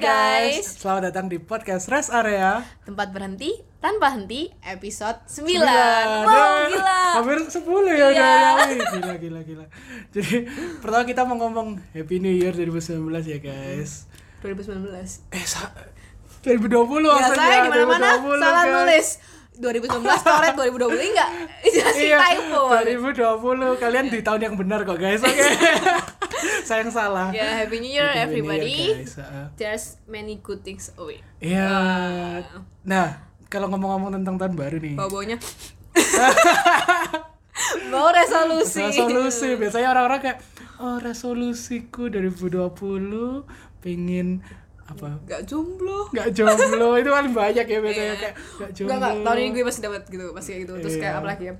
Hai guys, Selamat datang di podcast Rest Area. Tempat berhenti tanpa henti episode 9 Sembilan. Wow, gila. Hampir 10 ya Iya. udah Gila, gila, gila. Jadi pertama kita mau ngomong Happy New Year 2019 ya guys. 2019 Eh, sa 2020 Ya saya di mana-mana. 2020, salah guys. nulis. 2019 coret 2020 enggak. Jadi Iya, typo. 2020 Kalian di tahun yang benar kok guys Oke Saya yang salah Ya Happy New Year Happy New Year, everybody guys. Heeh. There's many good things away Iya Ah. Nah kalau ngomong-ngomong tentang tahun baru nih Bau-baunya Bau resolusi resolusi biasanya orang-orang kayak oh resolusiku 2020 pengen apa Gak jomblo nggak jomblo itu paling banyak ya biasanya Iya. kayak nggak jomblo Enggak, enggak, tahun ini gue pasti dapat gitu, pasti kayak gitu. Terus kayak Iya. apa lagi ya?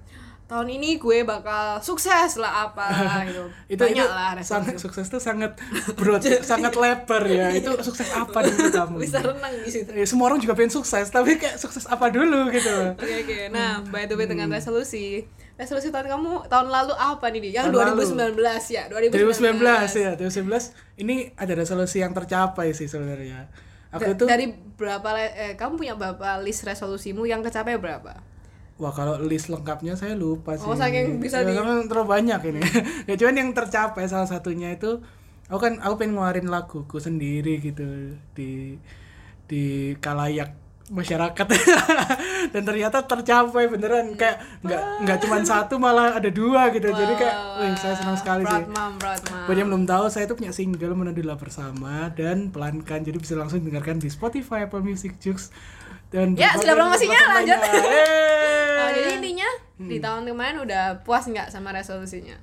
Tahun ini gue bakal sukses lah apa gitu. itu Banyak itu lah sangat sukses tuh sangat broad sangat lebar ya itu sukses apa dulu kamu Bisa renang di situ. Ya, semua orang juga pengen sukses tapi kayak sukses apa dulu gitu Oke oke. Nah, by the way dengan resolusi, resolusi tahun kamu tahun lalu apa nih? Yang Tahun lalu. 2019 ya, 2019. 2019 ya 2019 ini ada resolusi yang tercapai sih sebenarnya aku Da- itu dari berapa eh, kamu punya berapa list resolusimu yang kecapai berapa? Wah kalau list lengkapnya saya lupa sih. Oh, saking bisa ya, di- karena terlalu banyak ini. ya cuman yang tercapai salah satunya itu aku kan aku pengen ngeluarin laguku sendiri gitu di di kalayak masyarakat. Dan ternyata tercapai beneran. Kayak nggak nggak cuma satu malah ada dua gitu. Jadi kayak wih saya senang sekali sih. Mom. Buat yang belum tahu, saya itu punya single Menandulah Bersama dan pelankan, jadi bisa langsung dengarkan di Spotify, Apple Music, Joox dan Ya, sudah promosinya, lanjut. Jadi intinya di Hmm. tahun kemarin udah puas nggak sama resolusinya?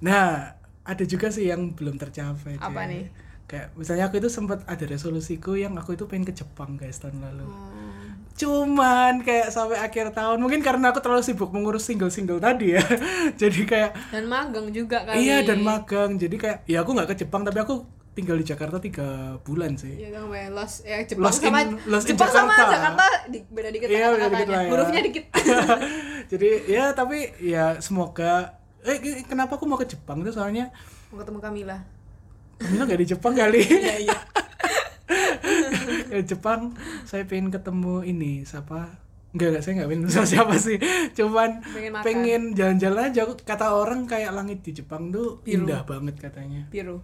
Nah, ada juga sih yang belum tercapai. Apa Cek. nih? Kayak misalnya aku itu sempat ada resolusiku yang aku itu pengen ke Jepang guys tahun lalu. Hmm. Cuman kayak sampai akhir tahun mungkin karena aku terlalu sibuk mengurus single-single tadi ya. Jadi kayak Dan magang juga kali. iya dan magang. Jadi kayak ya aku nggak ke Jepang tapi aku tinggal di Jakarta tiga bulan sih. Iya kan kayak los ya Jepang Lost sama in- in Jepang sama Jakarta. Jakarta di, beda dikit Iya, beda dikit lah ya. Hurufnya dikit. Jadi ya tapi ya semoga eh kenapa aku mau ke Jepang itu soalnya Mau ketemu Kamila. Kamila nggak di Jepang kali. Iya iya. ke Jepang saya pengen ketemu ini siapa Enggak, enggak, saya enggak pengen sama siapa sih Cuman pengen jalan-jalan aja Kata orang kayak langit di Jepang tuh Biru. indah banget katanya Biru.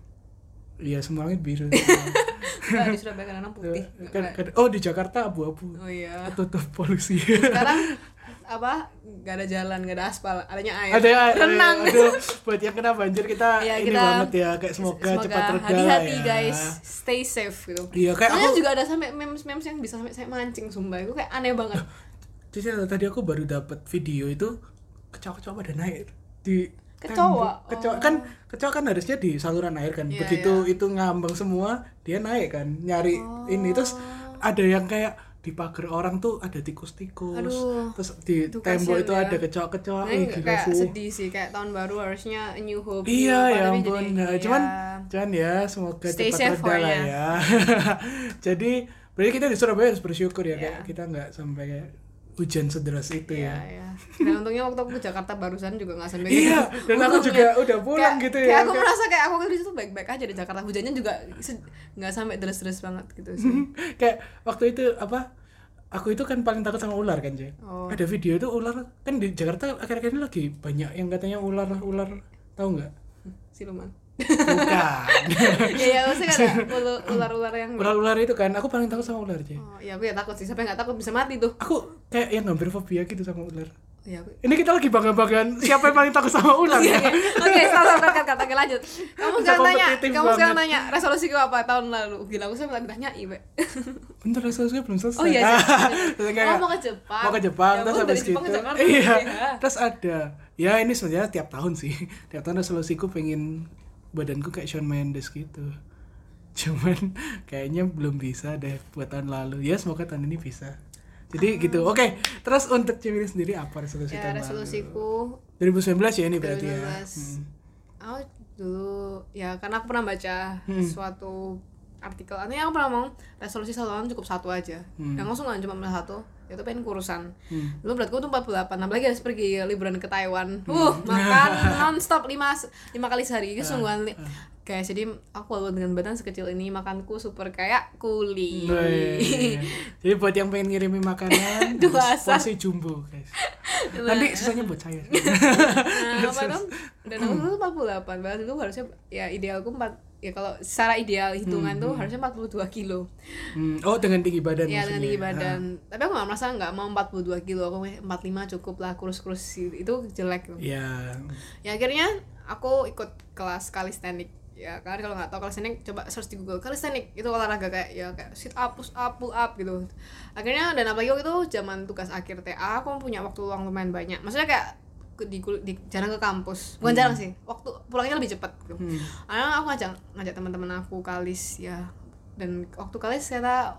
Iya, semua langit biru Enggak di Surabaya kadang putih. Nggak Kan- kan- Oh, di Jakarta abu-abu Oh iya. Tutup polusi Sekarang apa? Gak ada jalan, gak ada aspal, adanya air. ada ada- renang. aduh buat yang kena banjir kita Iya, ini kita- banget ya kayak semoga, cepat reda hati-hati ya guys, stay safe gitu. Iya, kayak Soalnya aku- juga ada sampai memes-memes yang bisa sampai saya mancing sumpah. Itu kayak aneh banget. Jadi tadi aku baru dapat video itu kecoa-kecoa pada naik di Kecoa? tembok. kecoa kan kecoa kan harusnya di saluran air kan Iya, begitu itu ngambang semua dia naik kan nyari ini terus ada yang kayak di pagar orang tuh ada tikus-tikus Aduh, terus di itu tembok itu ya. ada kecoa-kecoa Nah, ini gila kayak sih. sedih sih kayak tahun baru harusnya new hope. Iya new apa, ya ampun. jadi- Nah, iya. cuman cuman ya semoga Stay cepat reda lah ya. ya. Jadi berarti kita di Surabaya harus bersyukur ya Iya. kayak kita nggak sampai kayak hujan sederas itu Iya, ya. iya. Dan untungnya waktu aku ke Jakarta barusan juga nggak sampai Iya, gitu. dan aku juga udah pulang Kayak- gitu ya. Kayak aku Kayak- merasa kayak aku di situ baik-baik aja di Jakarta. Hujannya juga nggak sampai deres-deres banget gitu sih. kayak waktu itu apa? Aku itu kan paling takut sama ular kan, Jay. Oh. Ada video itu ular kan di Jakarta akhir-akhir ini lagi banyak yang katanya ular-ular tahu nggak? Siluman. Bukan. Iya, iya, maksudnya kan ular-ular yang Ular-ular itu kan aku paling takut sama ular, Jay. Oh, iya aku ya takut sih. Siapa yang takut bisa mati tuh. Aku kayak yang hampir fobia gitu sama ular. Iya, aku Ini kita lagi bangga-banggaan siapa yang paling takut sama ular Oke, ya? oke. Oke, stop, stop. Oke, lanjut. Kamu sekarang tanya, kompetitif kamu sekarang tanya resolusi kau apa tahun lalu? Gila, aku sampai lagi tanya, Ibe. Bentar resolusinya belum selesai. Oh iya, iya. Kayak, Oh, mau ke Jepang. Mau ke Jepang, Ya terus habis gitu. Jakarta. Iya. Iya. Terus ada. Ya ini sebenarnya tiap tahun sih. Tiap tahun resolusiku pengen badanku kayak Shawn Mendes gitu. Cuman kayaknya belum bisa deh buat tahun lalu. Ya semoga tahun ini bisa. Jadi gitu. Oke, terus untuk Cimili sendiri apa resolusi Ya, tahun resolusiku lalu? 2019 ya ini berarti ya. 2019. Hmm. Aku dulu ya karena aku pernah baca Hmm. suatu artikel artinya aku pernah ngomong resolusi satu tahun cukup satu aja Hmm. yang langsung nggak cuma satu itu pengen kurusan Hmm. dulu beratku tuh 48 apalagi harus pergi liburan ke Taiwan uh makan non stop lima lima kali sehari itu sungguhan li- guys jadi aku walaupun dengan badan sekecil ini makanku super kayak kuli. Jadi buat yang pengen ngirimin makanan, Dewasa. porsi jumbo, guys. Nanti sisanya buat saya. nah apa dong dan aku tuh 48 bahkan itu harusnya ya idealku 4 ya kalau secara ideal hitungan tuh harusnya 42 kilo. Hmm, Oh, dengan tinggi badan ya dengan tinggi badan. Tapi aku gak merasa nggak mau 42 kilo. Aku 45 cukup lah kurus-kurus. Itu jelek loh Ya. ya akhirnya aku ikut kelas kalistenik ya kan kalau nggak tahu kalistenik coba search di Google. Kalistenik itu olahraga kayak ya kayak sit up push up pull up gitu. Akhirnya dan apalagi waktu itu zaman tugas akhir TA aku punya waktu luang lumayan banyak. Maksudnya kayak ke- di, di jarang ke kampus. Bukan jarang sih waktu pulangnya lebih cepat gitu. Hmm. Karena aku ngajak ngajak teman-teman aku kalis ya. Dan waktu kalis ternyata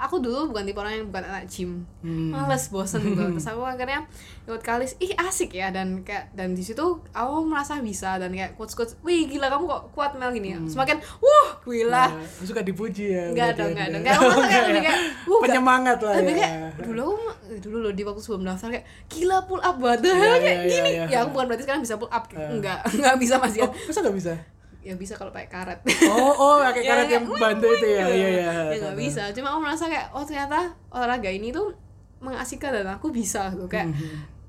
aku dulu bukan tipe orang yang bukan anak gym Hmm. males bosen gitu terus aku akhirnya ikut kalis ih asik ya dan kayak dan di situ aku merasa bisa dan kayak coach coach wih gila kamu kok kuat Mel gini ya semakin wah gila Ya, suka dipuji ya. Enggak berarti dong, enggak Anda. dong. Kayak aku kayak lebih ya. kayak, enggak. penyemangat lah lebih ya. kayak dulu aku eh, dulu loh di waktu sebelum daftar kayak gila pull up banget Iya, kayak iya, gini iya, ya iya. aku bukan berarti sekarang bisa pull up Eh. enggak enggak bisa masih Oh, masa nggak bisa? Ya bisa kalau pakai karet Oh, oh, pakai Ya, karet yang bantu itu ya. wing, Iya, gitu. iya. ya nggak bisa cuma aku merasa kayak oh ternyata olahraga ini tuh mengasihkan dan aku bisa gitu kayak Mhm.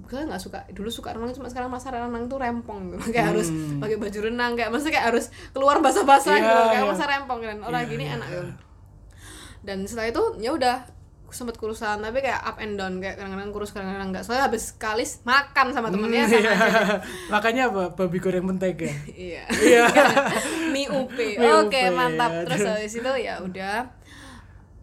gue nggak suka dulu suka renang cuma sekarang masa renang tuh rempong gitu kayak harus Hmm. pakai baju renang kayak masa kayak harus keluar basah-basah Iya, gitu kayak iya. masa rempong dan orang Iya, gini iya, enak gitu dan setelah itu ya udah sempet kurusan tapi kayak up and down kayak kadang-kadang kurus kadang-kadang enggak soalnya habis kalis makan sama temennya Hmm, sama iya. Makanya apa? Babi goreng mentega. iya Iya. mie upi Mie oke upi, mantap ya. terus habis itu ya udah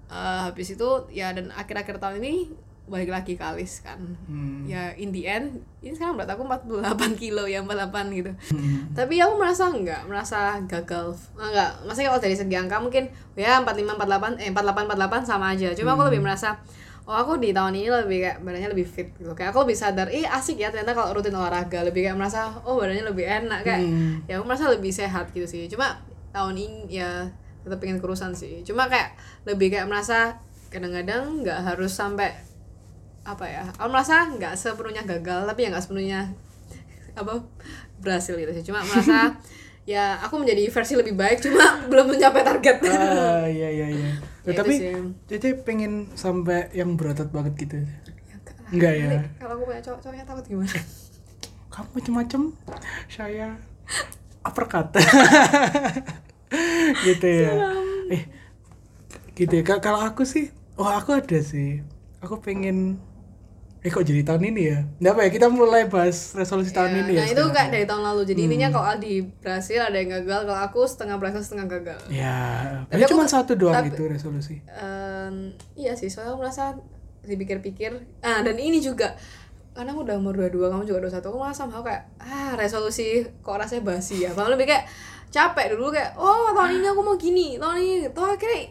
Eh, habis itu ya dan akhir-akhir tahun ini balik lagi kalis kan. Hmm. ya in the end ini sekarang berat aku 48 kilo ya 48 gitu. Hmm. tapi aku merasa enggak merasa gagal. Enggak maksudnya kalau dari segi angka mungkin ya 45 48 eh 48 48 sama aja. Cuma aku lebih merasa oh aku di tahun ini lebih kayak badannya lebih fit gitu. Kayak aku lebih sadar ih asik ya ternyata kalau rutin olahraga. Lebih kayak merasa oh badannya lebih enak. Kayak Hmm. ya aku merasa lebih sehat gitu sih. Cuma tahun ini ya tetap pengen kurusan sih. Cuma kayak lebih kayak merasa kadang-kadang nggak harus sampai apa ya aku merasa nggak sepenuhnya gagal tapi ya nggak sepenuhnya apa berhasil gitu sih cuma merasa ya aku menjadi versi lebih baik cuma belum mencapai target Ah, iya iya iya. Ya, itu tapi. Cece pengen sampai yang berotot banget gitu. Ya, enggak ya. Nanti kalau aku punya cowok cowoknya takut gimana Kamu macem-macem, saya uppercut. gitu ya. Eh, gitu ya. Ka- Kalau aku sih, oh aku ada sih. Aku pengen Eh kok jadi tahun ini ya? Nggak apa ya, kita mulai bahas resolusi tahun Ya, ini ya nah itu kayak dari tahun lalu. Jadi intinya kalau Aldi berhasil ada yang gagal kalau aku setengah berhasil setengah gagal. Ya, Tapi aku cuma nggak- satu doang tapi- itu resolusi. Em, iya sih soalnya aku merasa dipikir-pikir. Ah dan ini juga karena aku udah umur 22 kamu juga 21 aku merasa sama kayak ah resolusi kok rasanya basi ya? Padahal lebih kayak capek dulu kayak oh tahun ini aku mau gini tahun ini toh akhirnya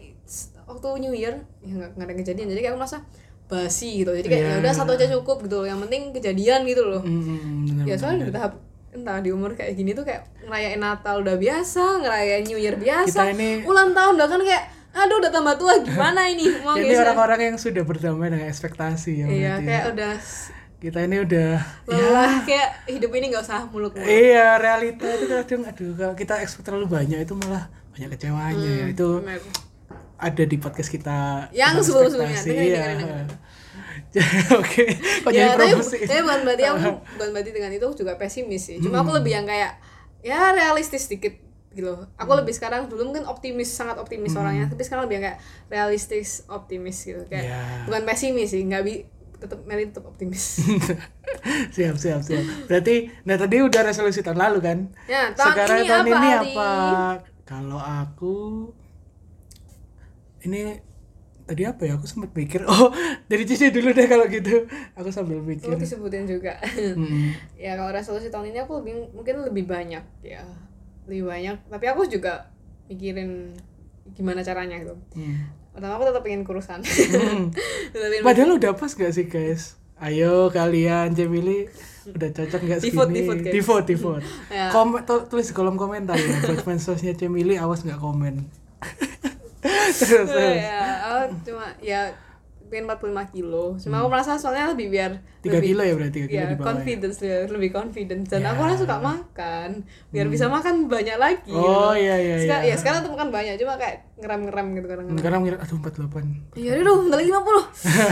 waktu New Year ya nggak nggak ada kejadian. Jadi kayak aku merasa basi gitu jadi kayak Iya. ya udah satu aja cukup gitu loh yang penting kejadian gitu loh Hmm, bener, ya soalnya bener. di tahap entah di umur kayak gini tuh kayak ngerayain Natal udah biasa ngerayain New Year biasa Kita ini- ulang tahun udah kan kayak aduh udah tambah tua gimana ini mau geser. orang-orang yang sudah berdamai dengan ekspektasi ya. iya berarti kayak ya. udah kita ini udah lelah kayak hidup ini nggak usah muluk-muluk Iya realita itu kadang aduh kalau kita ekspek terlalu banyak itu malah banyak kecewanya ya itu Bener. Ada di podcast kita Yang tentang sebelum-sebelumnya, ekspektasi. dengerin, dengerin, dengerin. Oke, kok jadi ya tapi, promosi? tapi bukan berarti aku bukan berarti dengan itu juga pesimis sih cuma aku lebih yang kayak ya realistis sedikit gitu aku lebih sekarang dulu mungkin optimis sangat optimis orangnya tapi sekarang lebih yang kayak realistis optimis gitu kayak Ya. bukan pesimis sih nggak bi tetap Meli tetap optimis siap siap siap. Berarti nah tadi udah resolusi tahun lalu kan? Ya, tahun Sekarang ini tahun apa, ini apa? Kalau aku ini tadi apa ya? Aku sempat mikir. Oh, dari Cici dulu deh kalau gitu. Aku sambil mikir. Lu disebutin juga Hmm. ya kalau resolusi tahun ini aku lebih mungkin lebih banyak ya lebih banyak tapi aku juga mikirin gimana caranya gitu Hmm. pertama aku tetap pengen kurusan Hmm. Padahal udah pas gak sih guys? Ayo kalian Cemili udah cocok gak segini? Devote, devote, guys. devote, devote. Ya. Komen, tulis di kolom komentar ya buat fansosnya Cemili awas nggak komen. terus Oh, terus. ya aku cuma ya pengen 45 kilo cuma aku merasa soalnya lebih biar 3 lebih, kilo ya berarti 3 kilo ya di bawah. ya? confidence ya, lebih confidence dan Ya. aku orang suka makan biar bisa makan banyak lagi Oh, gitu. iya, iya, Seka- iya. ya sekarang tuh makan banyak cuma kayak ngerem-ngerem gitu kadang-kadang Sekarang ngira aduh 48. Iya udah bentar lagi 50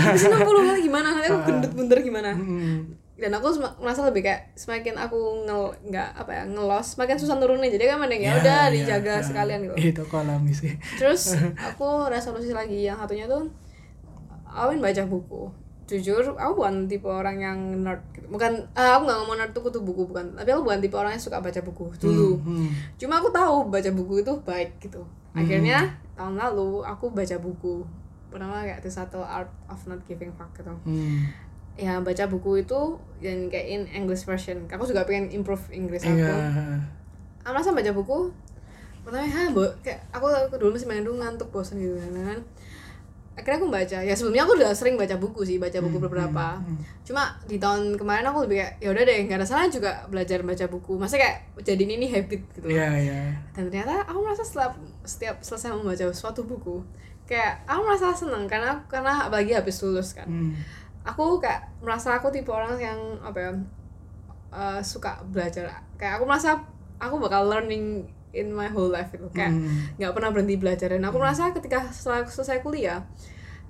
Habis 60 kali gimana Nanti aku gendut bener gimana Hmm. Dan aku merasa lebih kayak Semakin aku ngel nggak apa ya Ngelos Semakin susah turunnya Jadi kan mending ya udah dijaga ya. sekalian gitu Itu aku alami sih. Terus aku resolusi lagi Yang satunya tuh ingin baca buku Jujur aku bukan tipe orang yang nerd gitu. Bukan ah, Aku gak ngomong nerd tuh kutu buku Bukan Tapi aku bukan tipe orang yang suka baca buku Dulu Hmm. Cuma aku tahu baca buku itu baik gitu. Akhirnya tahun lalu aku baca buku pertama kayak The Subtle Art of Not Giving Fuck gitu. Hmm. Ya baca buku itu yang kayak in English version. Aku juga pengen improve Inggris aku. Iya. Aku merasa baca buku pertama ha, bo, kayak aku, aku dulu masih main dulu ngantuk bosan gitu kan. Akhirnya aku baca. Ya sebelumnya aku udah sering baca buku sih, baca buku beberapa. Cuma di tahun kemarin aku lebih kayak ya udah deh, nggak ada salah juga belajar baca buku. Masa kayak jadiin ini habit gitu Iya, iya. dan ternyata aku merasa setelah setiap selesai membaca suatu buku kayak aku merasa seneng karena karena apalagi habis lulus kan Hmm. Aku kayak merasa aku tipe orang yang apa ya eh, suka belajar. Kayak aku merasa aku bakal learning in my whole life itu kayak Hmm. nggak pernah berhenti belajar dan aku merasa ketika setelah selesai kuliah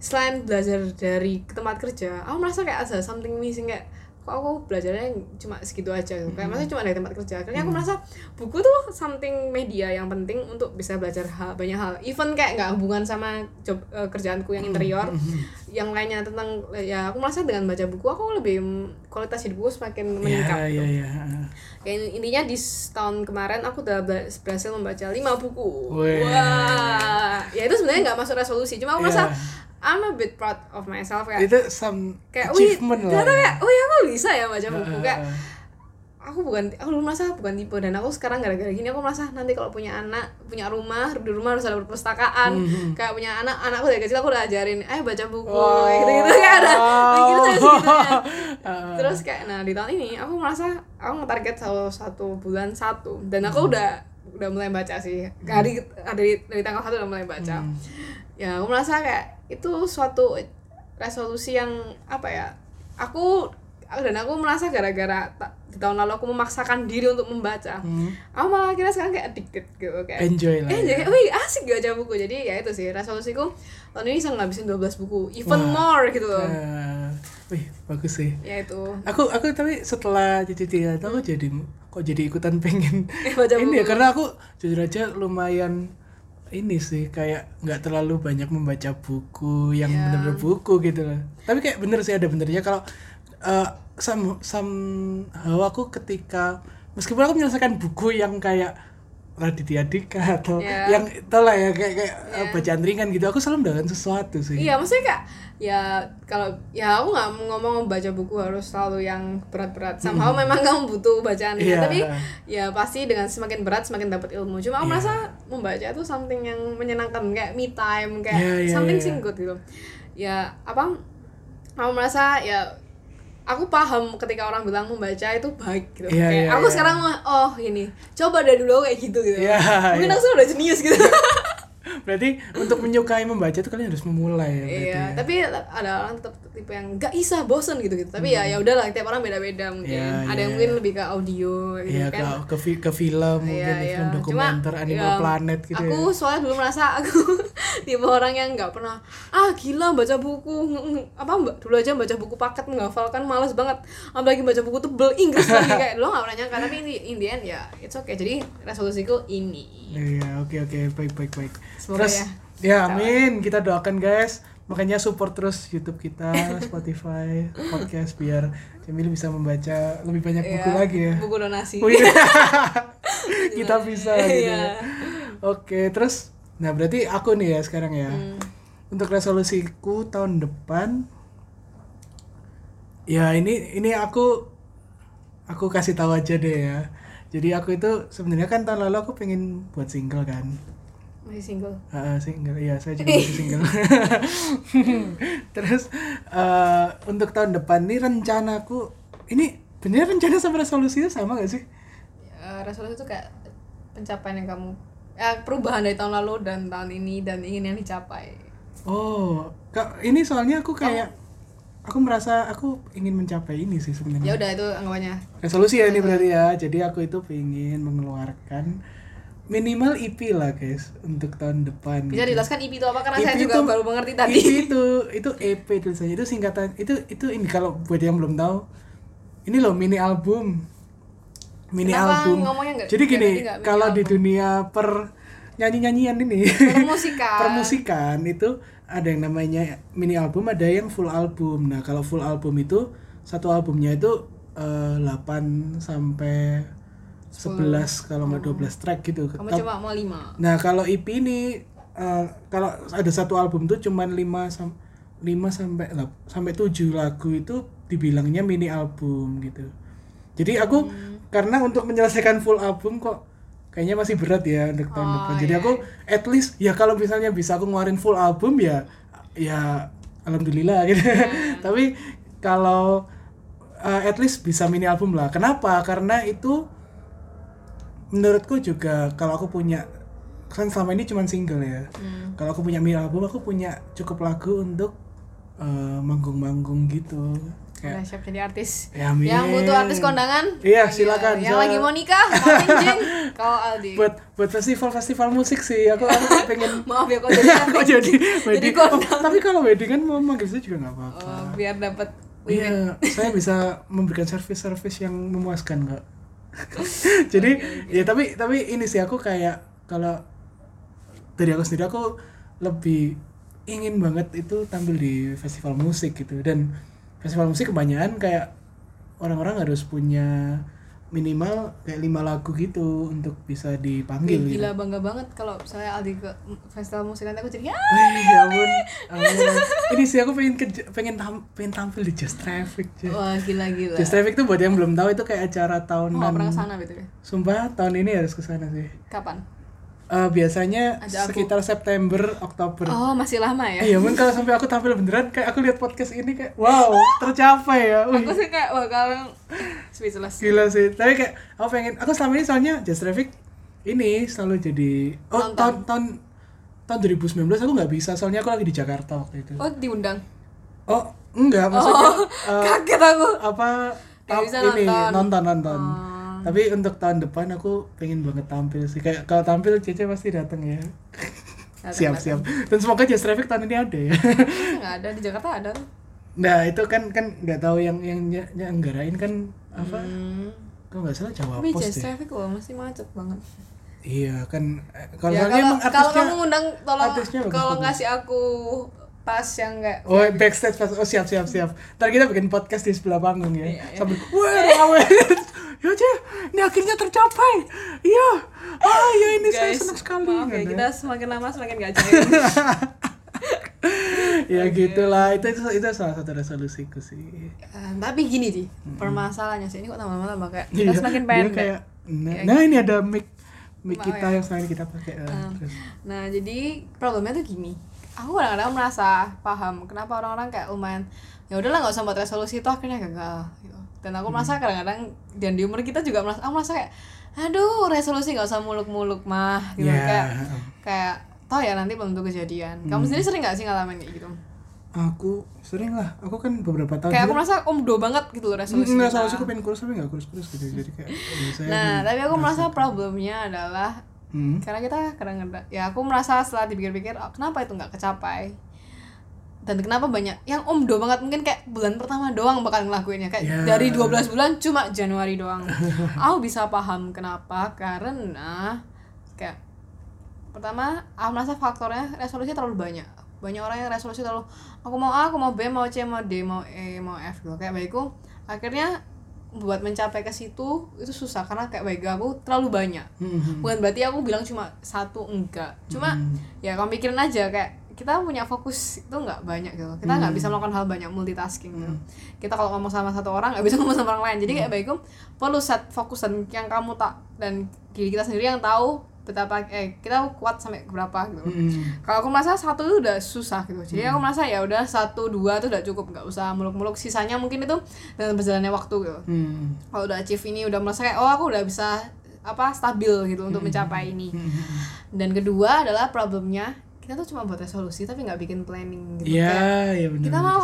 selain belajar dari tempat kerja aku merasa kayak ada something missing kayak kok aku belajarnya cuma segitu aja gitu. kayak maksudnya cuma dari tempat kerja akhirnya aku merasa buku tuh something media yang penting untuk bisa belajar hal, banyak hal even kayak nggak hubungan sama job eh, kerjaanku yang interior yang lainnya tentang ya aku merasa dengan baca buku aku lebih kualitas hidupku semakin meningkat Iya, gitu. iya, iya. Kayak intinya di tahun kemarin aku udah berhasil membaca lima buku. Weh. Wah, ya itu sebenarnya nggak masuk resolusi, cuma aku merasa Iya. I'm a bit proud of myself kayak Itu some kayak achievement lah. ya. kayak, oh ya aku bisa ya baca buku Ah, kayak ah, ah. aku bukan aku merasa bukan tipe dan aku sekarang gara-gara gini aku merasa nanti kalau punya anak punya rumah di rumah harus ada perpustakaan Mhm. kayak punya anak anakku dari kecil aku udah ajarin eh baca buku Wow. gitu gitu kayak ada mikir saya segitunya Ah, terus kayak nah di tahun ini aku merasa aku ngetarget satu satu bulan satu dan Hmm. aku udah udah mulai baca sih dari dari dari tanggal satu udah mulai baca Hmm. ya aku merasa kayak itu suatu resolusi yang apa ya aku dan aku merasa gara-gara di tahun lalu aku memaksakan diri untuk membaca Hmm. aku malah kira sekarang kayak addicted gitu kayak Enjoy lah. eh ya. jadi wih asik baca buku jadi ya itu sih resolusiku tahun ini bisa ngabisin 12 buku even Wah. more gitu loh Ah, wih, bagus sih. ya itu Aku aku tapi setelah Cici Tia itu aku jadi kok jadi ikutan pengen baca ini ya buku. karena aku jujur aja lumayan ini sih kayak nggak terlalu banyak membaca buku yang Ya. bener-bener buku gitu loh. Tapi kayak bener sih ada benernya kalau eh sam somehow aku ketika meskipun aku menyelesaikan buku yang kayak Raditya Dika atau Ya. yang tau lah ya kayak kayak Ya. eh, bacaan ringan gitu aku selalu mendapatkan sesuatu sih. Iya, maksudnya kayak ya kalau ya aku nggak mau ngomong baca buku harus selalu yang berat-berat. Somehow memang kamu butuh bacaan Hmm. Iya. tapi ya pasti dengan semakin berat semakin dapat ilmu. Cuma aku Iya. merasa membaca itu something yang menyenangkan kayak me time kayak Iya, iya, something iya. sing good gitu. Ya apa? Aku merasa ya aku paham ketika orang bilang membaca itu baik gitu. Iya, kayak iya, aku iya. sekarang mah oh ini coba dari dulu kayak gitu gitu. Iya, Mungkin iya. aku sudah jenius gitu. Berarti untuk menyukai membaca itu kalian harus memulai ya berarti. Iya, ya. tapi ada orang tetap tipe yang gak bisa bosen gitu gitu. Tapi ya ya udahlah, tiap orang beda-beda mungkin. Iya, ada iya, yang mungkin lebih ke audio gitu Iya kan. ke, ke, ke film mungkin Iya, iya. film dokumenter Cuma, Animal ya, Planet gitu aku ya. soalnya dulu merasa aku tipe orang yang nggak pernah ah gila baca buku apa mbak dulu aja baca buku paket menghafalkan males banget apalagi baca buku tebel Inggris lagi kayak lo nggak pernah nyangka tapi in the, in the end ya it's okay jadi resolusiku ini Iya, oke oke baik baik baik. Semoga terus ya. ya, amin kita doakan guys. Makanya support terus YouTube kita, Spotify, podcast biar Jamil bisa membaca lebih banyak buku Iya, lagi ya. buku donasi Oh, iya. kita bisa gitu. Iya. ya. Oke, terus nah berarti aku nih ya sekarang ya. Hmm. Untuk resolusiku tahun depan ya ini ini aku aku kasih tahu aja deh ya. Jadi aku itu sebenarnya kan tahun lalu aku pengen buat single kan. Masih single? Ah, single, iya saya juga masih single. Terus eh, untuk tahun depan nih rencanaku ini bener rencana sama resolusinya sama gak sih? Eh, resolusi itu kayak pencapaian yang kamu ya perubahan dari tahun lalu dan tahun ini dan ingin yang dicapai. Oh, Kak, ini soalnya aku kayak aku merasa aku ingin mencapai ini sih ya sebenarnya udah itu anggapannya. Resolusi ya ini berarti ya. Jadi aku itu pengen mengeluarkan minimal EP lah guys untuk tahun depan bisa gitu. dijelaskan IP itu apa? Karena EP saya juga itu- baru mengerti tadi. EP itu itu EP tulisannya. Itu singkatan itu itu ini kalau buat yang belum tahu ini loh mini album. Mini Kenapa? album. Jadi gini kalau di dunia per nyanyi nyanyian ini. Permusikan. Permusikan itu ada yang namanya mini album ada yang full album. Nah kalau full album itu satu albumnya itu eh, 8 sampai 11 kalau nggak 12 track gitu kamu Tap- cuma mau lima Nah, kalau EP ini eh, kalau ada satu album tuh cuman 5 sam 5 sampai sampai 7 lagu itu dibilangnya mini album gitu. Jadi aku karena untuk menyelesaikan full album kok kayaknya masih berat ya untuk tahun Oh, depan. Jadi iya, aku at least ya kalau misalnya bisa aku ngeluarin full album ya ya alhamdulillah gitu. Tapi kalau eh, at least bisa mini album lah. Kenapa? Karena itu menurutku juga kalau aku punya kan selama ini cuma single ya. Hmm. kalau aku punya mini album aku punya cukup lagu untuk eh, manggung-manggung gitu. Kayak siap jadi artis. Ya amin. yang butuh artis kondangan? Iya silakan. Yang So, lagi mau nikah? Kau Aldi. Buat buat festival festival musik sih. Aku aku pengen maaf ya kok jadi kok jadi jadi wedding? Kondang. Oh, tapi kalau wedding kan mau manggil saya juga nggak apa-apa. Oh, biar dapat Iya, saya bisa memberikan service-service yang memuaskan kok. Jadi ya tapi tapi ini sih aku kayak kalau dari aku sendiri aku lebih ingin banget itu tampil di festival musik gitu. Dan festival musik kebanyakan kayak orang-orang harus punya minimal kayak lima lagu gitu untuk bisa dipanggil gitu. gila bangga banget kalau saya Aldi ke festival musik nanti aku jadi ya ampun. Ini sih aku pengen ke, pengen tam, pengen tampil di Just Traffic. Just, wah gila gila Just Traffic tuh buat yang belum tahu itu kayak acara Oh, tahunan. pernah ke sana gitu ya Sumpah tahun ini harus ke sana sih. kapan Eh, biasanya Ada aku. sekitar September, Oktober. oh masih lama ya Iya, mungkin kalau sampai aku tampil beneran kayak aku lihat podcast ini kayak wow, tercapai ya. Wih, aku sih kayak bakal speechless gila sih. Tapi kayak aku pengen aku selama ini soalnya Just Traffic ini selalu jadi oh Nonton. tahun tahun tahun 2019 aku nggak bisa soalnya aku lagi di Jakarta waktu itu. oh diundang Oh, enggak maksudnya oh eh, kaget aku apa tam- bisa ini nonton. nonton nonton. Oh. Tapi untuk tahun depan aku pengen banget tampil sih. Kayak kalau tampil Cece pasti datang ya. Siap siap. Dan semoga Just Traffic tahun ini ada ya. nggak ada di Jakarta ada tuh nah itu kan kan nggak tahu yang yang ny- nyelenggarain kan apa? hmm. Kalau nggak salah Jawa tapi Pos just deh. traffic loh masih macet banget Iya kan. eh, Kalau ya, kalau kalau kamu ngundang tolong kalau ngasih aku pas yang enggak Oh backstage pas oh siap siap siap. Ntar kita bikin podcast di sebelah panggung ya. Iya, iya. Sambil wah rawe. ya aja, ini akhirnya tercapai. Iya. Ah ya ini saya guys senang sekali. maaf ya Gitu. kita semakin lama semakin gak cair ya gitulah itu, itu itu salah satu resolusiku sih. Eh, tapi gini sih permasalahannya sih ini kok tambah tambah kayak kita Iya, semakin pendek kayak, nah, Ya, nah ini ada mic mic kita ya? yang selain kita pakai. eh, Um, terus. Nah, jadi problemnya tuh gini. Aku kadang-kadang merasa paham kenapa orang-orang kayak lumayan ya udahlah nggak usah buat resolusi itu akhirnya gagal gitu. Dan aku Hmm. merasa kadang-kadang dan di umur kita juga merasa aku merasa kayak aduh resolusi nggak usah muluk-muluk mah gitu Ya. kayak kayak toh ya nanti belum tentu kejadian. Kamu Hmm. sendiri sering nggak sih ngalamin kayak gitu? Aku sering lah. Aku kan beberapa tahun. Kayak aku merasa omdo banget gitu loh resolusi. Enggak, kita. resolusi aku pengen kurus tapi nggak kurus-kurus gitu. Jadi kayak ya, saya Nah, tapi aku merasa problemnya adalah Hmm. karena kita kadang-kadang ya aku merasa setelah dipikir-pikir oh, kenapa itu nggak kecapai? Dan kenapa banyak yang omdo banget mungkin kayak bulan pertama doang bakal ngelakuinnya. Kayak Ya. dari 12 bulan cuma Januari doang. Aku bisa paham kenapa karena kayak pertama aku merasa faktornya resolusi terlalu banyak. Banyak orang yang resolusi terlalu aku mau A, aku mau B, mau C, mau D, mau E, mau F gitu. Kayak baikku akhirnya buat mencapai ke situ itu susah karena kayak baik aku terlalu banyak Hmm. bukan berarti aku bilang cuma satu enggak cuma Hmm. ya kamu pikirin aja kayak kita punya fokus itu nggak banyak gitu kita nggak Hmm. bisa melakukan hal banyak multitasking gitu kita kalau ngomong sama satu orang nggak bisa ngomong sama orang lain jadi Hmm. kayak baikku perlu set fokus dan yang kamu tak dan diri kita sendiri yang tahu betapa eh kita kuat sampai berapa gitu. Hmm. kalau aku merasa satu itu udah susah gitu. Jadi aku merasa ya udah satu dua itu udah cukup. Nggak usah muluk-muluk. Sisanya mungkin itu dengan berjalannya waktu gitu. Hmm. kalau udah achieve ini udah merasa kayak oh aku udah bisa apa stabil gitu untuk mencapai ini. Hmm. dan kedua adalah problemnya kita tuh cuma buat resolusi tapi nggak bikin planning gitu. Iya, iya benar. kita mau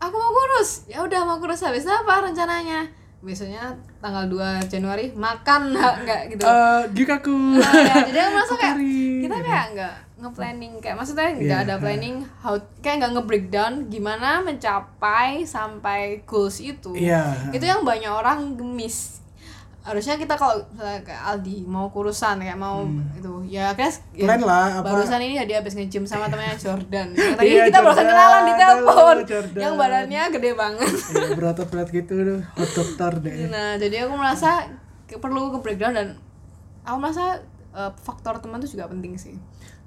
aku mau kurus. Ya udah mau kurus habis apa rencananya besoknya tanggal 2 Januari makan nggak nggak gitu Eh, Gikaku. Nah, ya, jadi aku merasa kayak kita kayak nggak nge-planning kayak maksudnya nggak Iya. ada planning how kayak nggak nge-breakdown gimana mencapai sampai goals itu Iya. itu yang banyak orang gemis harusnya kita kalau misalnya kayak Aldi mau kurusan kayak mau itu ya kayak ya, Hmm. Lah, apa- barusan ini dia habis nge-gym sama temannya Jordan tadi Iya, kita barusan Jordan. kenalan di telepon yang badannya gede banget Iya, berotot berat gitu hot dokter deh. nah jadi aku merasa ke- perlu ke breakdown dan aku merasa eh, faktor teman itu juga penting sih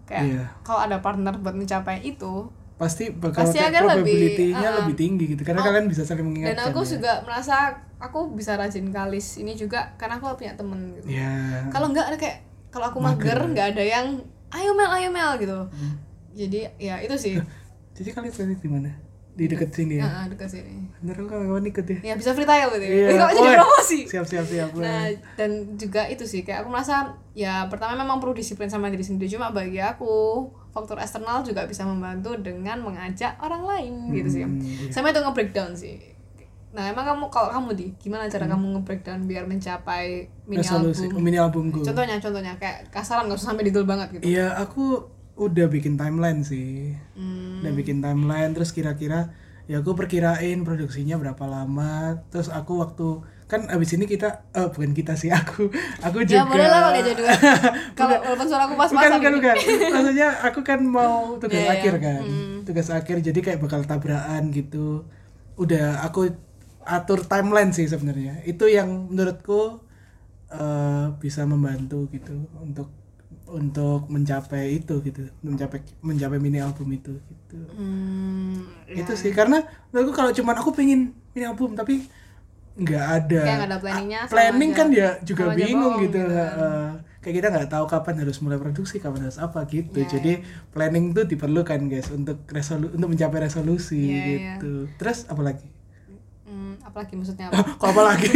kayak Iya. kalau ada partner buat mencapai itu Pasti bakal Pasti akan lebih, probability-nya uh-uh. lebih tinggi gitu karena kalian bisa saling dan mengingatkan. aku ya. juga merasa aku bisa rajin kalis ini juga karena aku punya temen gitu Ya. kalau nggak ada kayak kalau aku Mager. nggak ada yang ayo mel ayo mel gitu Hmm. jadi ya itu sih Jadi kalian tadi di mana? Di dekat sini ya. Heeh, dekat sini Bener aku kawan ikut ya. ya bisa free trial gitu Iya. ya kok jadi promosi Siap siap siap. Nah, dan juga itu sih kayak aku merasa ya pertama memang perlu disiplin sama diri sendiri cuma bagi aku faktor eksternal juga bisa membantu dengan mengajak orang lain gitu sih. Hmm, iya. Sama itu nge-breakdown sih. Nah, emang kamu kalau kamu di gimana cara kamu nge-breakdown biar mencapai mini Hmm. Resolusi album? mini albumku. Contohnya, contohnya kayak kasaran nggak usah sampai detail banget gitu. Iya, aku udah bikin timeline sih. Hmm, Udah bikin timeline terus kira-kira ya aku perkirain produksinya berapa lama. Terus aku waktu kan abis ini kita eh bukan kita sih aku aku ya juga boleh lah kalau dia jadi kalau walaupun suara aku bukan pas-pasan bukan gini. bukan maksudnya aku kan mau tugas Iya, iya. akhir kan Hmm. tugas akhir jadi kayak bakal tabrakan gitu udah aku atur timeline sih sebenarnya itu yang menurutku eh, bisa membantu gitu untuk untuk mencapai itu gitu mencapai mencapai mini album itu gitu Hmm, ya. itu sih karena menurutku kalau cuman aku pengen mini album tapi nggak ada Kayak ada planningnya, planning aja- kan ya juga bingung bohong gitu, gitu. Heeh. kayak kita nggak tahu kapan harus mulai produksi kapan harus apa gitu Iya, jadi planning tuh diperlukan guys untuk resolu untuk mencapai resolusi Iya, iya. gitu terus apa lagi Hmm, apalagi maksudnya apa? kok apa lagi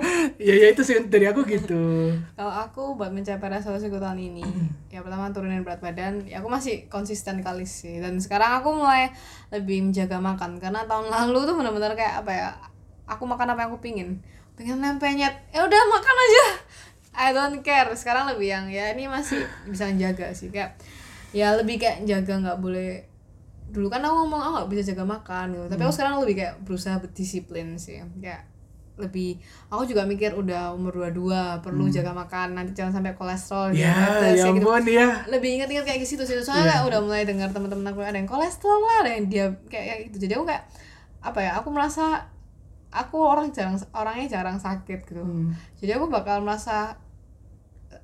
ya ya itu sih dari aku gitu Kalau aku buat mencapai resolusiku tahun ini, ya pertama turunin berat badan, ya aku masih konsisten kali sih. Dan sekarang aku mulai lebih menjaga makan karena tahun lalu tuh benar-benar kayak apa ya? Aku makan apa yang aku pingin, pengen nempenyet, ya udah makan aja. I don't care. Sekarang lebih yang ya ini masih bisa menjaga sih kayak ya lebih kayak jaga nggak boleh dulu kan aku ngomong aku nggak bisa jaga makan gitu. Tapi Hmm. aku sekarang lebih kayak berusaha berdisiplin sih. Kayak lebih aku juga mikir udah umur 22 perlu jaga makan nanti jangan sampai kolesterol Hmm. ya diabetes, ya kayak gitu. ya. Lebih ingat-ingat kayak gitu sih. Soalnya kayak udah mulai dengar teman-teman aku ada yang kolesterol lah ada yang dia kayak kayak gitu. Jadi aku kayak apa ya aku merasa aku orang jarang orangnya jarang sakit gitu. Hmm. jadi aku bakal merasa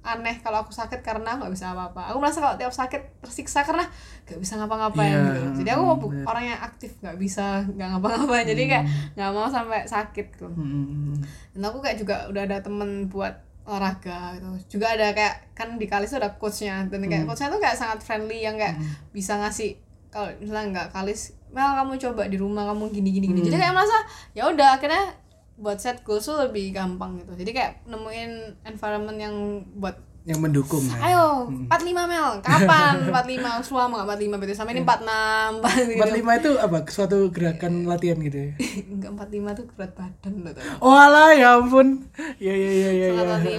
aneh kalau aku sakit karena nggak bisa apa-apa. Aku merasa kalau tiap sakit tersiksa karena nggak bisa ngapa-ngapain Iya, gitu. Jadi aku bener. orang yang aktif nggak bisa nggak ngapa-ngapain. Jadi kayak nggak mau sampai sakit gitu. Hmm. dan aku kayak juga udah ada temen buat olahraga gitu. Juga ada kayak kan di kalis tuh ada coachnya. Dan kayak Hmm. coachnya tuh kayak sangat friendly yang kayak bisa ngasih kalau misalnya nggak kalis Mel kamu coba di rumah kamu gini gini gini. Jadi Hmm. kayak merasa ya udah akhirnya buat set goals tuh lebih gampang gitu jadi kayak nemuin environment yang buat yang mendukung kan ayo Hmm. 45 Mel kapan 45 selama nggak 45 berarti sama ini 46 gitu 45 itu apa suatu gerakan latihan gitu ya enggak 45 tuh berat badan loh. Oh alah ya ampun. Ya ya ya ya. Semangat ya.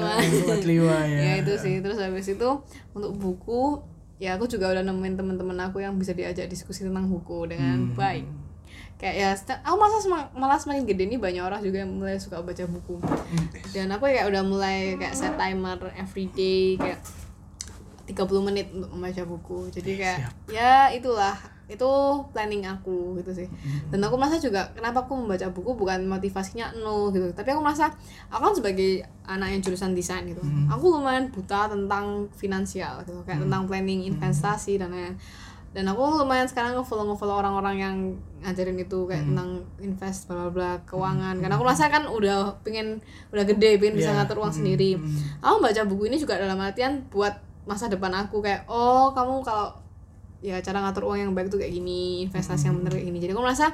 45. 45 ya. ya itu sih terus habis itu untuk buku ya aku juga udah nemuin teman-teman aku yang bisa diajak diskusi tentang buku dengan Hmm. baik kayak ya aku masa semang- malah semakin gede nih banyak orang juga yang mulai suka baca buku. Hmm. dan aku kayak udah mulai kayak set timer everyday kayak 30 menit untuk membaca buku. Jadi kayak ya itulah itu planning aku gitu sih. Dan aku merasa juga kenapa aku membaca buku bukan motivasinya nol gitu. Tapi aku merasa aku kan sebagai anak yang jurusan desain gitu aku lumayan buta tentang finansial gitu kayak tentang planning investasi dan lain dan aku lumayan sekarang ngefollow ngefollow orang-orang yang ngajarin itu kayak tentang invest bla bla bla keuangan. Karena aku merasa kan udah pengen udah gede pengen bisa Iya. ngatur uang Mm, sendiri. Mm. aku baca buku ini juga dalam artian buat masa depan aku kayak oh kamu kalau ya cara ngatur uang yang baik tuh kayak gini investasi yang bener kayak gini. Jadi aku merasa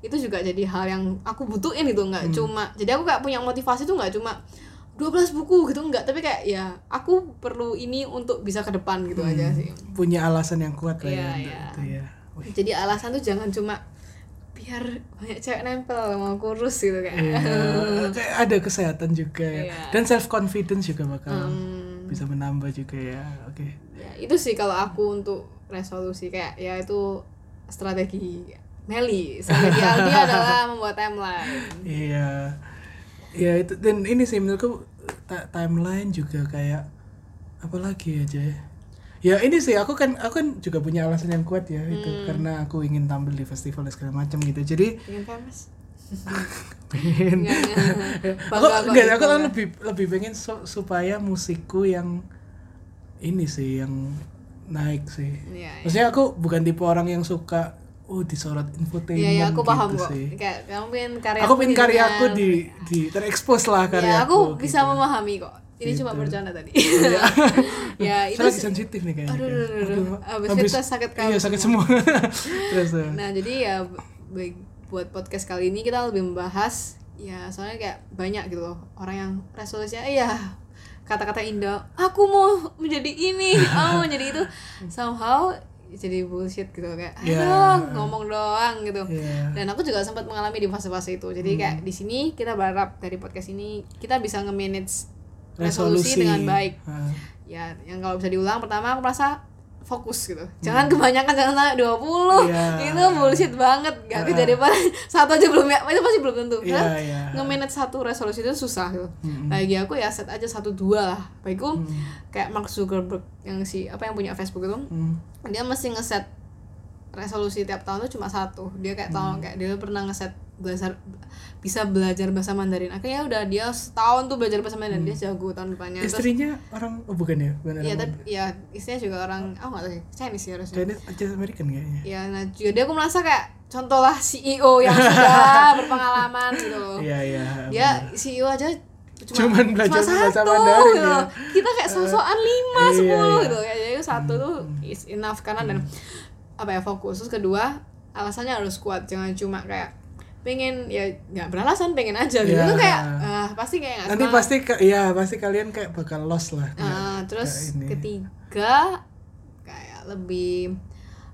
itu juga jadi hal yang aku butuhin itu nggak cuma jadi aku kayak punya motivasi tuh nggak cuma 12 buku gitu enggak. Tapi kayak ya aku perlu ini untuk bisa ke depan gitu aja sih. Punya alasan yang kuat lah Iya, ya untuk iya. itu ya. Wih, jadi alasan tuh jangan cuma biar banyak cewek nempel mau kurus gitu kayak. Iya. kayak ada kesehatan juga ya. Iya. dan self confidence juga bakal Hmm. bisa menambah juga ya. Oke. Ya itu sih kalau aku untuk resolusi. Kayak ya itu strategi Nelly. Strategi Aldi adalah membuat timeline. Iya ya itu dan ini sih menurutku timeline juga kayak apa lagi aja ya? Ya ini sih aku kan aku kan juga punya alasan yang kuat ya Hmm. itu karena aku ingin tampil di festival dan segala macam gitu. Jadi ingin famous pengen. Aku enggak gitu, aku kan lebih lebih pengen su- supaya musikku yang ini sih yang naik sih. Iya, iya. maksudnya aku bukan tipe orang yang suka oh disorot infotainment Iya, iya, aku paham gitu kok. sih Kayak kamu pengen karya aku pengen karyaku di di terekspos lah Ya, karyaku aku bisa gitu. memahami kok. Ini cuma Gitu. bercanda tadi. ya, itu Saya lagi sih- sensitif nih kayaknya Aduh, aduh, aduh, aduh. Habis kita sakit iya kamu sakit semua terus Nah, jadi ya buat podcast kali ini kita lebih membahas ya soalnya kayak banyak gitu loh orang yang resolusinya iya kata-kata indah aku mau menjadi ini aku mau menjadi itu somehow jadi bullshit gitu kayak Ya. dong ngomong doang gitu Iya. dan aku juga sempat mengalami di fase-fase itu jadi kayak di sini kita berharap dari podcast ini kita bisa nge-manage resolusi, dengan baik Ah. ya yang kalau bisa diulang pertama aku merasa fokus gitu jangan kebanyakan jangan sampai 20 Iya. itu bullshit banget gak kejadian satu aja belum ya itu pasti belum tentu Karena iya. nge-manage satu resolusi itu susah gitu Mm-mm. bagi aku ya set aja satu dua lah bagiku Hmm. kayak Mark Zuckerberg yang si apa yang punya Facebook itu Hmm. dia mesti ngeset resolusi tiap tahun tuh cuma satu dia kayak tahun Hmm. kayak dia pernah ngeset belajar bisa belajar bahasa Mandarin akhirnya udah dia setahun tuh belajar bahasa Mandarin dia jago tahun depannya terus istrinya orang oh bukan ya bukan Iya, orang tapi ya istrinya juga orang, oh nggak tahu sih, Chinese sih harusnya. Chinese Chinese American kayaknya Ya, nah juga dia aku merasa kayak contoh lah CEO yang sudah berpengalaman gitu iya iya Dia CEO aja cuma, Cuman belajar cuma bahasa satu, Mandarin gitu. ya. Kita kayak sosokan lima, Iya, sepuluh iya. gitu. Kayak jadi satu tuh is enough karena dan apa ya fokus. Terus kedua alasannya harus kuat, jangan cuma kayak pengen ya nggak beralasan pengen aja gitu Iya. Itu kayak ah, pasti kayak nggak nanti semangat. pasti ke- iya pasti kalian kayak bakal lost lah Nggak- Nah, terus ini. ketiga kayak lebih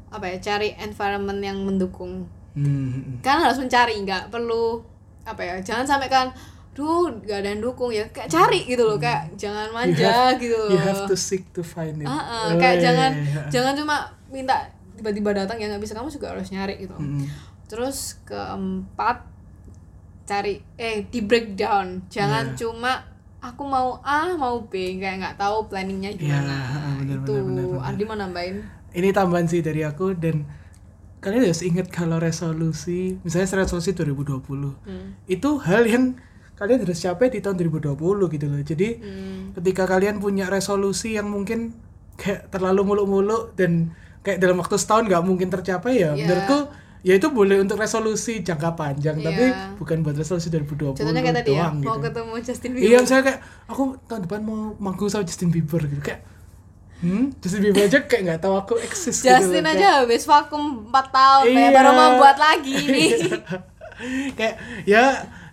apa ya cari environment yang mendukung Hmm. kan harus mencari nggak perlu apa ya jangan sampai kan duh gak ada yang dukung ya kayak cari gitu loh kayak jangan You manja have- gitu loh you have to seek to find it ah, Oh, kayak iya, jangan iya. jangan cuma minta tiba-tiba datang ya nggak bisa kamu juga harus nyari gitu Hmm. Terus keempat cari eh di breakdown jangan Iya. cuma aku mau A mau B kayak nggak tahu planningnya gimana Iya, bener, itu bener, bener. Ardi mau nambahin ini tambahan sih dari aku dan kalian harus ingat kalau resolusi misalnya resolusi 2020 Hmm. itu hal yang kalian harus capai di tahun 2020 gitu loh jadi Hmm. ketika kalian punya resolusi yang mungkin kayak terlalu muluk-muluk dan kayak dalam waktu setahun nggak mungkin tercapai ya Iya. menurutku ya itu boleh untuk resolusi jangka panjang tapi Iya. bukan buat resolusi 2020 contohnya kayak tadi ya doang mau gitu. ketemu Justin Bieber Iya, misalnya kayak aku tahun depan mau manggung sama Justin Bieber gitu kayak hmm Justin Bieber aja kayak nggak tahu aku eksis gitu Justin loh, aja habis vakum 4 tahun Iya. baru mau buat lagi nih kayak ya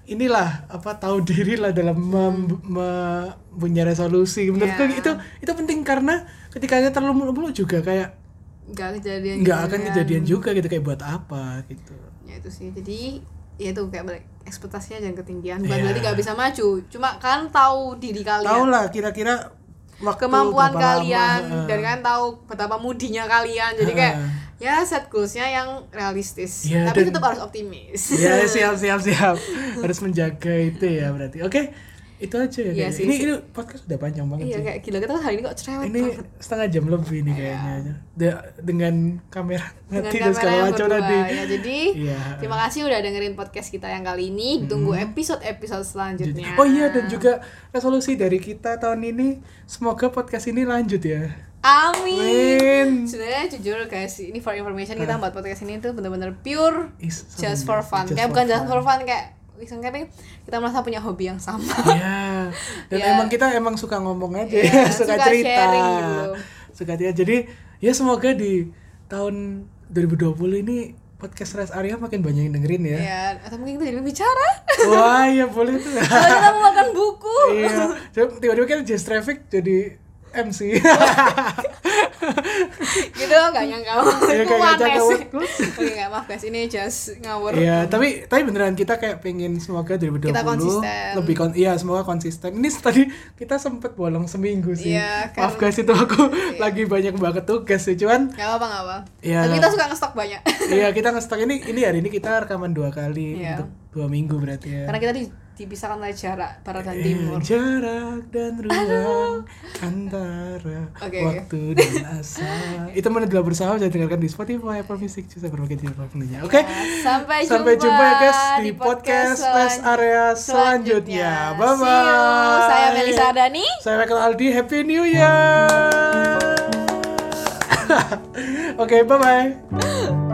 inilah apa tahu diri lah dalam mem- me- punya resolusi menurutku Iya. itu itu penting karena ketika kita terlalu mulu-mulu juga kayak nggak kejadian nggak akan kejadian juga gitu kayak buat apa gitu. Ya itu sih. Jadi ya itu kayak balik ekspektasinya jangan ketinggian. Bukan Iya. berarti nggak bisa maju. Cuma kan tahu diri kalian. Tahu lah kira-kira waktu kemampuan kalian. Lama, dan eh. kan tahu betapa mudinya kalian. Jadi kayak ya set goalsnya yang realistis. Iya, tapi dan- tetap harus optimis. Ya siap siap siap. Harus menjaga itu ya berarti. Oke itu aja ya Iya kayaknya. sih, ini sih. ini podcast udah panjang banget iya sih. kayak gila. Kita hari ini kok cerewet ini banget. setengah jam lebih nih kayaknya De- dengan kamera Iya. dengan mati kamera segala macam tadi ya jadi Iya. terima kasih udah dengerin podcast kita yang kali ini. Tunggu episode episode selanjutnya Oh iya dan juga resolusi dari kita tahun ini. Semoga podcast ini lanjut ya. amin. Amin. sebenarnya jujur guys ini for information kita buat podcast ini tuh bener-bener pure Is- just for fun. Just kayak for bukan just for fun kayak tapi kita merasa punya hobi yang sama Iya. Dan Ya. emang kita emang suka ngomong aja, Iya, suka, suka cerita. gitu. Suka dia. Jadi ya semoga di tahun 2020 ini podcast rest area makin banyak yang dengerin ya. ya atau mungkin kita jadi bicara Wah, iya boleh tuh. kalau kita mau makan buku iya. Coba tiba-tiba kan Just Traffic jadi MC. Gitu gak nyangka Iya, kayak ngajak ngawur. oke nggak maaf guys ini just ngawur Iya, tapi tapi beneran kita kayak pengen semoga 2020 Kita konsisten. lebih kon iya semoga konsisten. Ini tadi kita sempet bolong seminggu sih. Iya, Maaf kan- guys itu aku lagi banyak banget tugas sih cuman nggak apa nggak apa Iya. tapi kita suka ngestok banyak iya kita ngestok ini ini hari ini kita rekaman dua kali Iya. untuk dua minggu berarti ya. karena kita di, dipisahkan oleh jarak barat dan Eh, timur jarak dan ruang antara oke. waktu dan asa itu mana adalah bersama bisa dengarkan di Spotify, Apple Music, juga berbagai channel lainnya. Oke. sampai jumpa, Sampai jumpa ya guys di podcast Rest Area selanjutnya. Bye bye. See you. saya Melisa Dani Saya Michael Aldi. Happy New Year. Oke, bye bye.